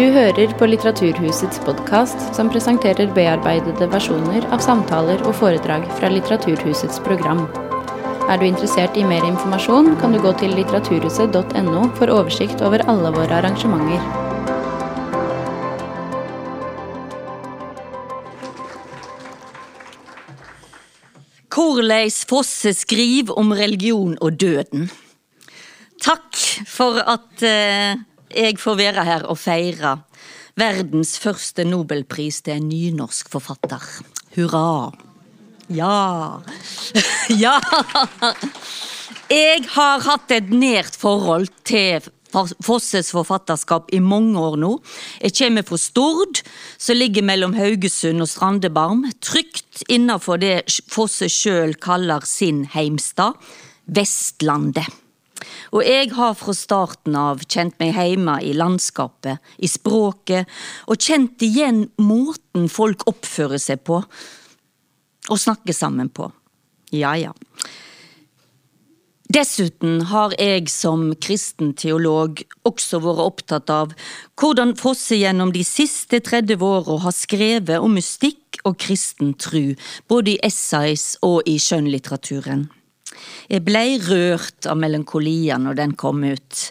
Du hører på Litteraturhusets podkast, som presenterer bearbeidede versjoner av samtaler og foredrag fra Litteraturhusets program. Er du interessert i mer informasjon, kan du gå til litteraturhuset.no for oversikt over alle våre arrangementer. Korleis Fosse skriver om religion og døden. Takk for at eh, jeg får være her og feire verdens første nobelpris til en nynorsk forfatter. Hurra. Ja. ja. Jeg har hatt et nært forhold til Fosses forfatterskap i mange år nå. Jeg kommer fra Stord, som ligger mellom Haugesund og Strandebarm, trygt innenfor det Fosse sjøl kaller sin heimstad, Vestlandet. Og jeg har fra starten av kjent meg heime i landskapet, i språket, og kjent igjen måten folk oppfører seg på, og snakker sammen på. Ja, ja. Dessuten har jeg som kristen teolog også vært opptatt av hvordan Fosse gjennom de siste 30 åra har skrevet om mystikk og kristen tru, både i essays og i skjønnlitteraturen. Jeg blei rørt av melankolia når den kom ut,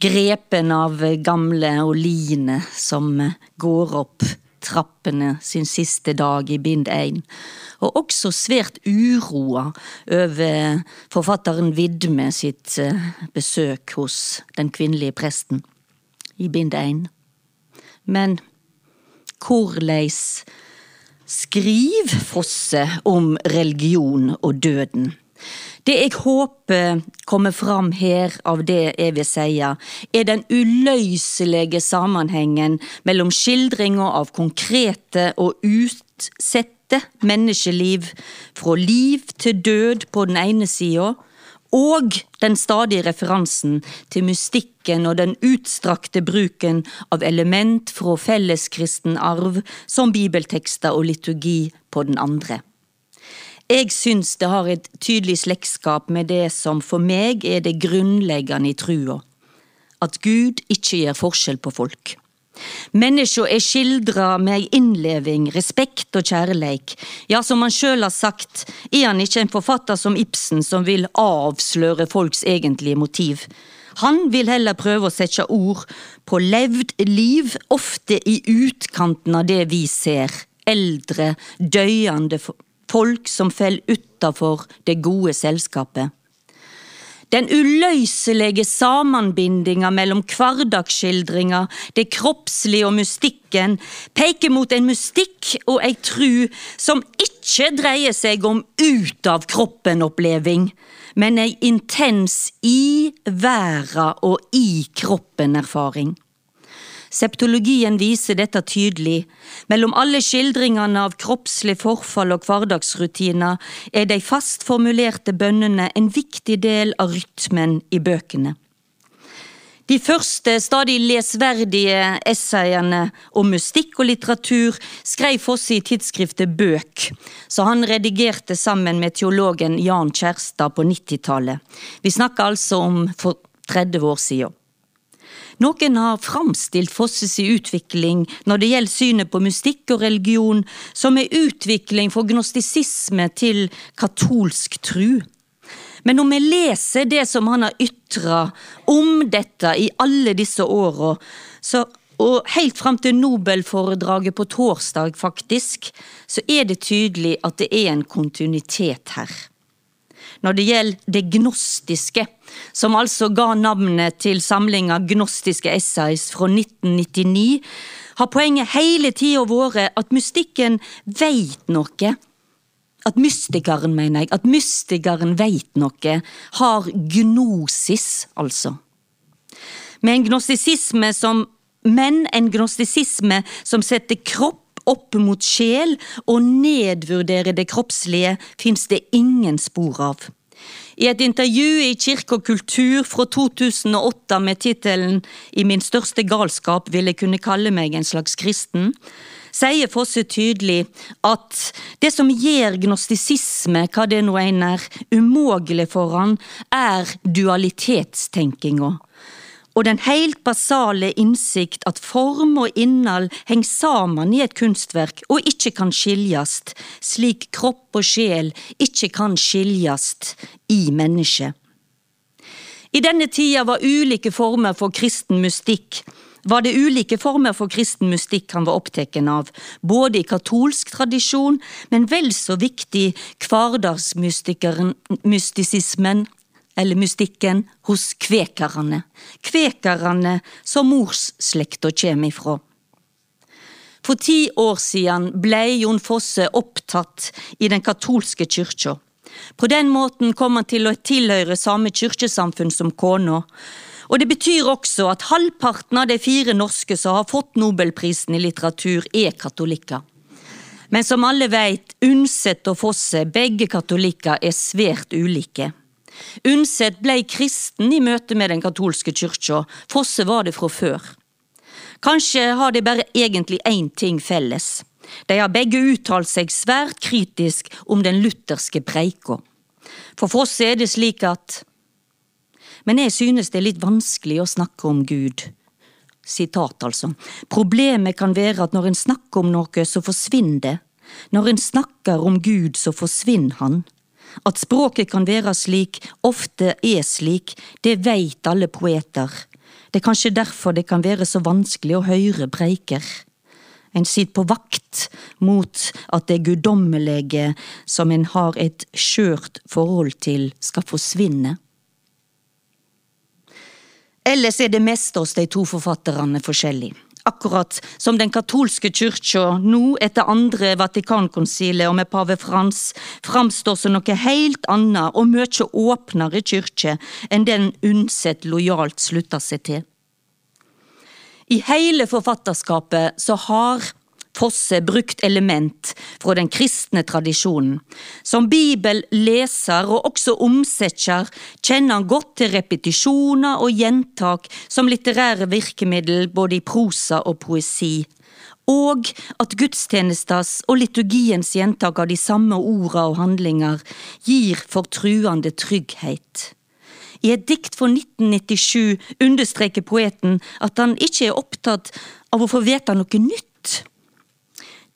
grepen av gamle Oline som går opp trappene sin siste dag i bind én, og også svært uroa over forfatteren Vidme sitt eh, besøk hos den kvinnelige presten i bind én. Men korleis skriv Fosse om religion og døden? Det jeg håper kommer fram her av det jeg vil seie, er den uløyselige sammenhengen mellom skildringa av konkrete og utsette menneskeliv, fra liv til død på den ene sida, og den stadige referansen til mystikken og den utstrakte bruken av element fra felleskristen arv som bibeltekster og liturgi på den andre. Jeg syns det har et tydelig slektskap med det som for meg er det grunnleggende i trua, at Gud ikke gjør forskjell på folk. Menneska er skildra med innleving, respekt og kjærleik. Ja, som han sjøl har sagt, er han ikke en forfatter som Ibsen som vil avsløre folks egentlige motiv. Han vil heller prøve å sette ord på levd liv, ofte i utkanten av det vi ser. Eldre, døyende folk som fell utafor det gode selskapet. Den uløyselige sammenbindinga mellom hverdagsskildringa, det kroppslige og mystikken peker mot en mystikk og ei tru som ikke dreier seg om ut av kroppen-oppleving, men ei intens i verda og i kroppen-erfaring. Septologien viser dette tydelig. Mellom alle skildringene av kroppslig forfall og hverdagsrutiner er de fast formulerte bønnene en viktig del av rytmen i bøkene. De første, stadig lesverdige essayene om mystikk og litteratur skrev Fosse i tidsskriftet Bøk, så han redigerte sammen med teologen Jan Kjærstad på 90-tallet. Vi snakker altså om for 30 år siden. Noen har framstilt Fosses utvikling når det gjelder synet på mystikk og religion, som en utvikling fra gnostisisme til katolsk tru. Men når vi leser det som han har ytra om dette i alle disse åra, og helt fram til Nobelforedraget på torsdag, faktisk, så er det tydelig at det er en kontinuitet her når det gjelder det gnostiske, som altså ga navnet til samlinga Gnostiske essays fra 1999, har poenget hele tida vært at mystikken veit noe. At mystikeren, mener jeg, at mystikeren veit noe, har gnosis, altså. Med en gnostisisme som men en gnostisisme som setter kropp opp mot sjel og nedvurdere det kroppslige, fins det ingen spor av. I et intervju i Kirke og kultur fra 2008 med tittelen I min største galskap vil jeg kunne kalle meg en slags kristen, sier Fosse tydelig at det som gjør gnostisisme, hva det nå enn er, umågelig for han, er dualitetstenkinga. Og den helt basale innsikt at form og innhold henger sammen i et kunstverk og ikke kan skiljast, slik kropp og sjel ikke kan skiljast i mennesket. I denne tida var ulike former for kristen mystikk var det ulike former for kristen mystikk han var opptatt av, både i katolsk tradisjon, men vel så viktig hverdagsmystisismen eller mystikken hos kvekerne, kvekerne som morsslekta kjem ifra. For ti år siden blei Jon Fosse opptatt i den katolske kyrkja. På den måten kom han til å tilhøre samme kyrkjesamfunn som kona, og det betyr også at halvparten av de fire norske som har fått nobelprisen i litteratur, er katolikker. Men som alle veit, Undset og Fosse, begge katolikker, er svært ulike. Undset blei kristen i møte med den katolske kyrkja, Fosse var det fra før. Kanskje har de bare egentlig én ting felles. De har begge uttalt seg svært kritisk om den lutherske preika. For Fosse er det slik at men jeg synes det er litt vanskelig å snakke om Gud. Sitat, altså. Problemet kan være at når en snakker om noe, så forsvinner det. Når en snakker om Gud, så forsvinner han. At språket kan være slik, ofte er slik, det veit alle poeter. Det er kanskje derfor det kan være så vanskelig å høre preiker. En sitter på vakt mot at det guddommelige som en har et skjørt forhold til, skal forsvinne. Ellers er det meste hos de to forfatterne forskjellig. Akkurat som den katolske kyrkja nå, etter andre Vatikankonsilet og med pave Frans, framstår som noe helt annet og mye åpnere kyrkje enn den Undset lojalt slutta seg til. I hele forfatterskapet så har Fosse brukt element fra den kristne tradisjonen. Som bibelleser og også omsetter kjenner han godt til repetisjoner og gjentak som litterære virkemiddel både i prosa og poesi, og at gudstjenestas og liturgiens gjentak av de samme orda og handlinger gir fortruende trygghet. I et dikt fra 1997 understreker poeten at han ikke er opptatt av å få vite noe nytt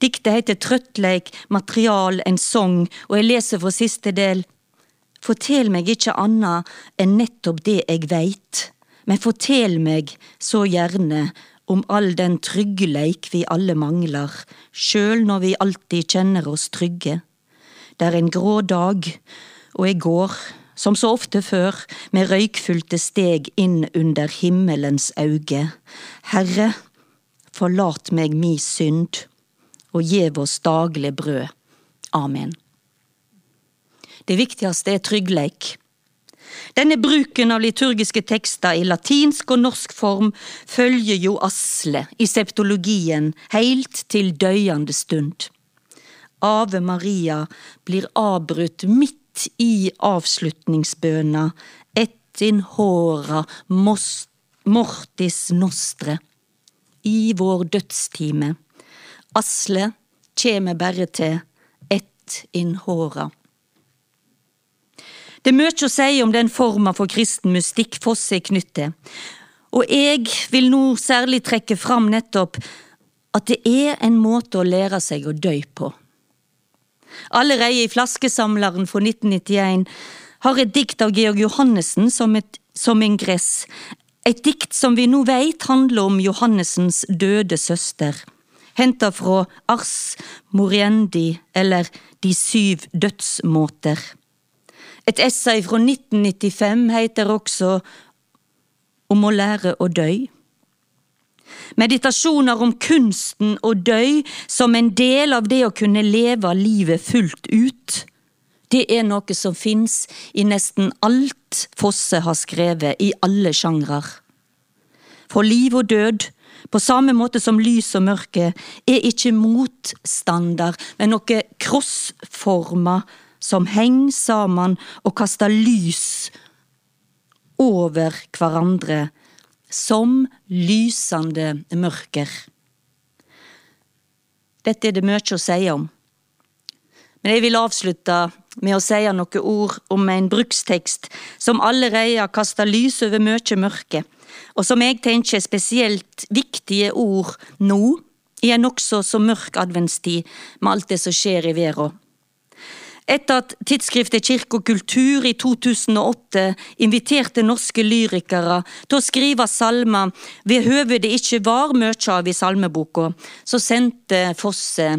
Diktet heter Trøttleik, material, en song, og jeg leser fra siste del. Fortell meg ikke anna enn nettopp det jeg veit, men fortell meg så gjerne om all den tryggleik vi alle mangler, sjøl når vi alltid kjenner oss trygge. Det er en grå dag, og jeg går, som så ofte før, med røykfylte steg inn under himmelens auge. Herre, forlat meg mi synd og gjev oss daglig brød. Amen. Det viktigste er tryggleik. Denne bruken av liturgiske tekster i latinsk og norsk form følger jo Asle i septologien heilt til døyande stund. Ave Maria blir avbrutt midt i avslutningsbøna et in hora mortis nostre, i vår dødstime. Asle kjem berre til ett inn håra. Det er mykje å seie om den forma for kristen mystikk Fosse er knytt til, og eg vil nå særlig trekke fram nettopp at det er en måte å lære seg å døy på. Allereie i Flaskesamleren fra 1991 har et dikt av Georg Johannessen som, et, som ingress, et dikt som vi nå veit handler om Johannessens døde søster henta fra Ars Moriendi, eller De syv dødsmåter. Et essay fra 1995 heter også Om å lære å døy. Meditasjoner om kunsten å døy som en del av det å kunne leve livet fullt ut. Det er noe som fins i nesten alt Fosse har skrevet, i alle sjangrer. For liv og død på samme måte som lys og mørke, er ikke motstander, men noe krossforma som henger sammen og kaster lys over hverandre, som lysende mørker. Dette er det mye å si om, men jeg vil avslutte med å si noen ord om en brukstekst som allerede har kasta lys over mye mørke, og som jeg tenker er spesielt viktige ord nå, i en nokså så mørk adventstid med alt det som skjer i verden. Etter at tidsskriftet Kirke og kultur i 2008 inviterte norske lyrikere til å skrive salmer ved høve det ikke var mye av i salmeboka, så sendte Fosse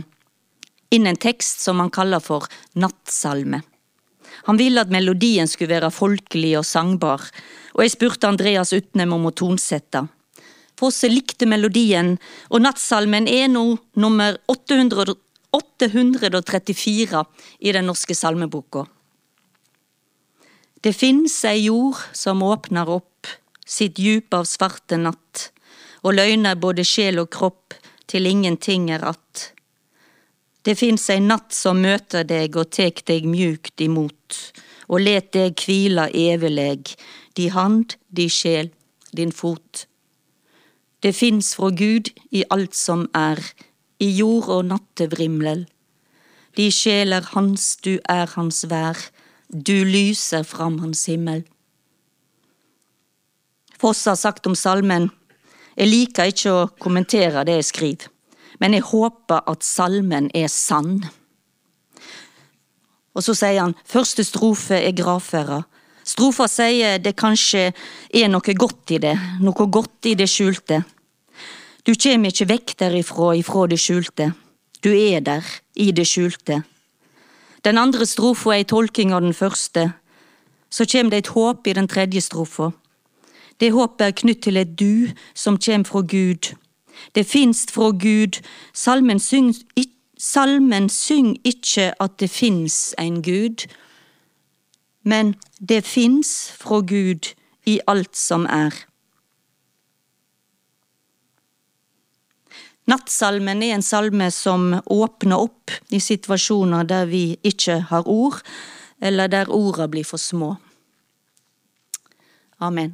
inn en tekst som han kaller for nattsalme. Han ville at melodien skulle være folkelig og sangbar, og jeg spurte Andreas Utnem om å tonsette. Fosse likte melodien, og nattsalmen er nå nummer 800, 834 i den norske salmeboka. Det fins ei jord som åpner opp sitt djup av svarte natt, og løgner både sjel og kropp til ingenting er att. Det fins ei natt som møter deg og tek deg mjukt imot, og let deg kvila eveleg, di hand, di sjel, din fot. Det fins fra Gud i alt som er, i jord og nattevrimlel. De sjeler hans, du er hans vær, du lyser fram hans himmel. Foss har sagt om salmen, jeg liker ikke å kommentere det jeg skriver, men jeg håper at salmen er sann. Og så sier han, første strofe er gravferda. Strofa sier det kanskje er noe godt i det, noe godt i det skjulte. Du kjem ikkje vekk derifra, ifra det skjulte. Du er der, i det skjulte. Den andre strofa er ei tolking av den første. Så kjem det et håp i den tredje strofa. Det håpet er knytt til et du som kjem fra Gud. Det finst fra Gud. Salmen syng, salmen syng ikkje at det fins ein Gud, men det fins fra Gud i alt som er. Nattsalmen er en salme som åpner opp i situasjoner der vi ikke har ord, eller der orda blir for små. Amen.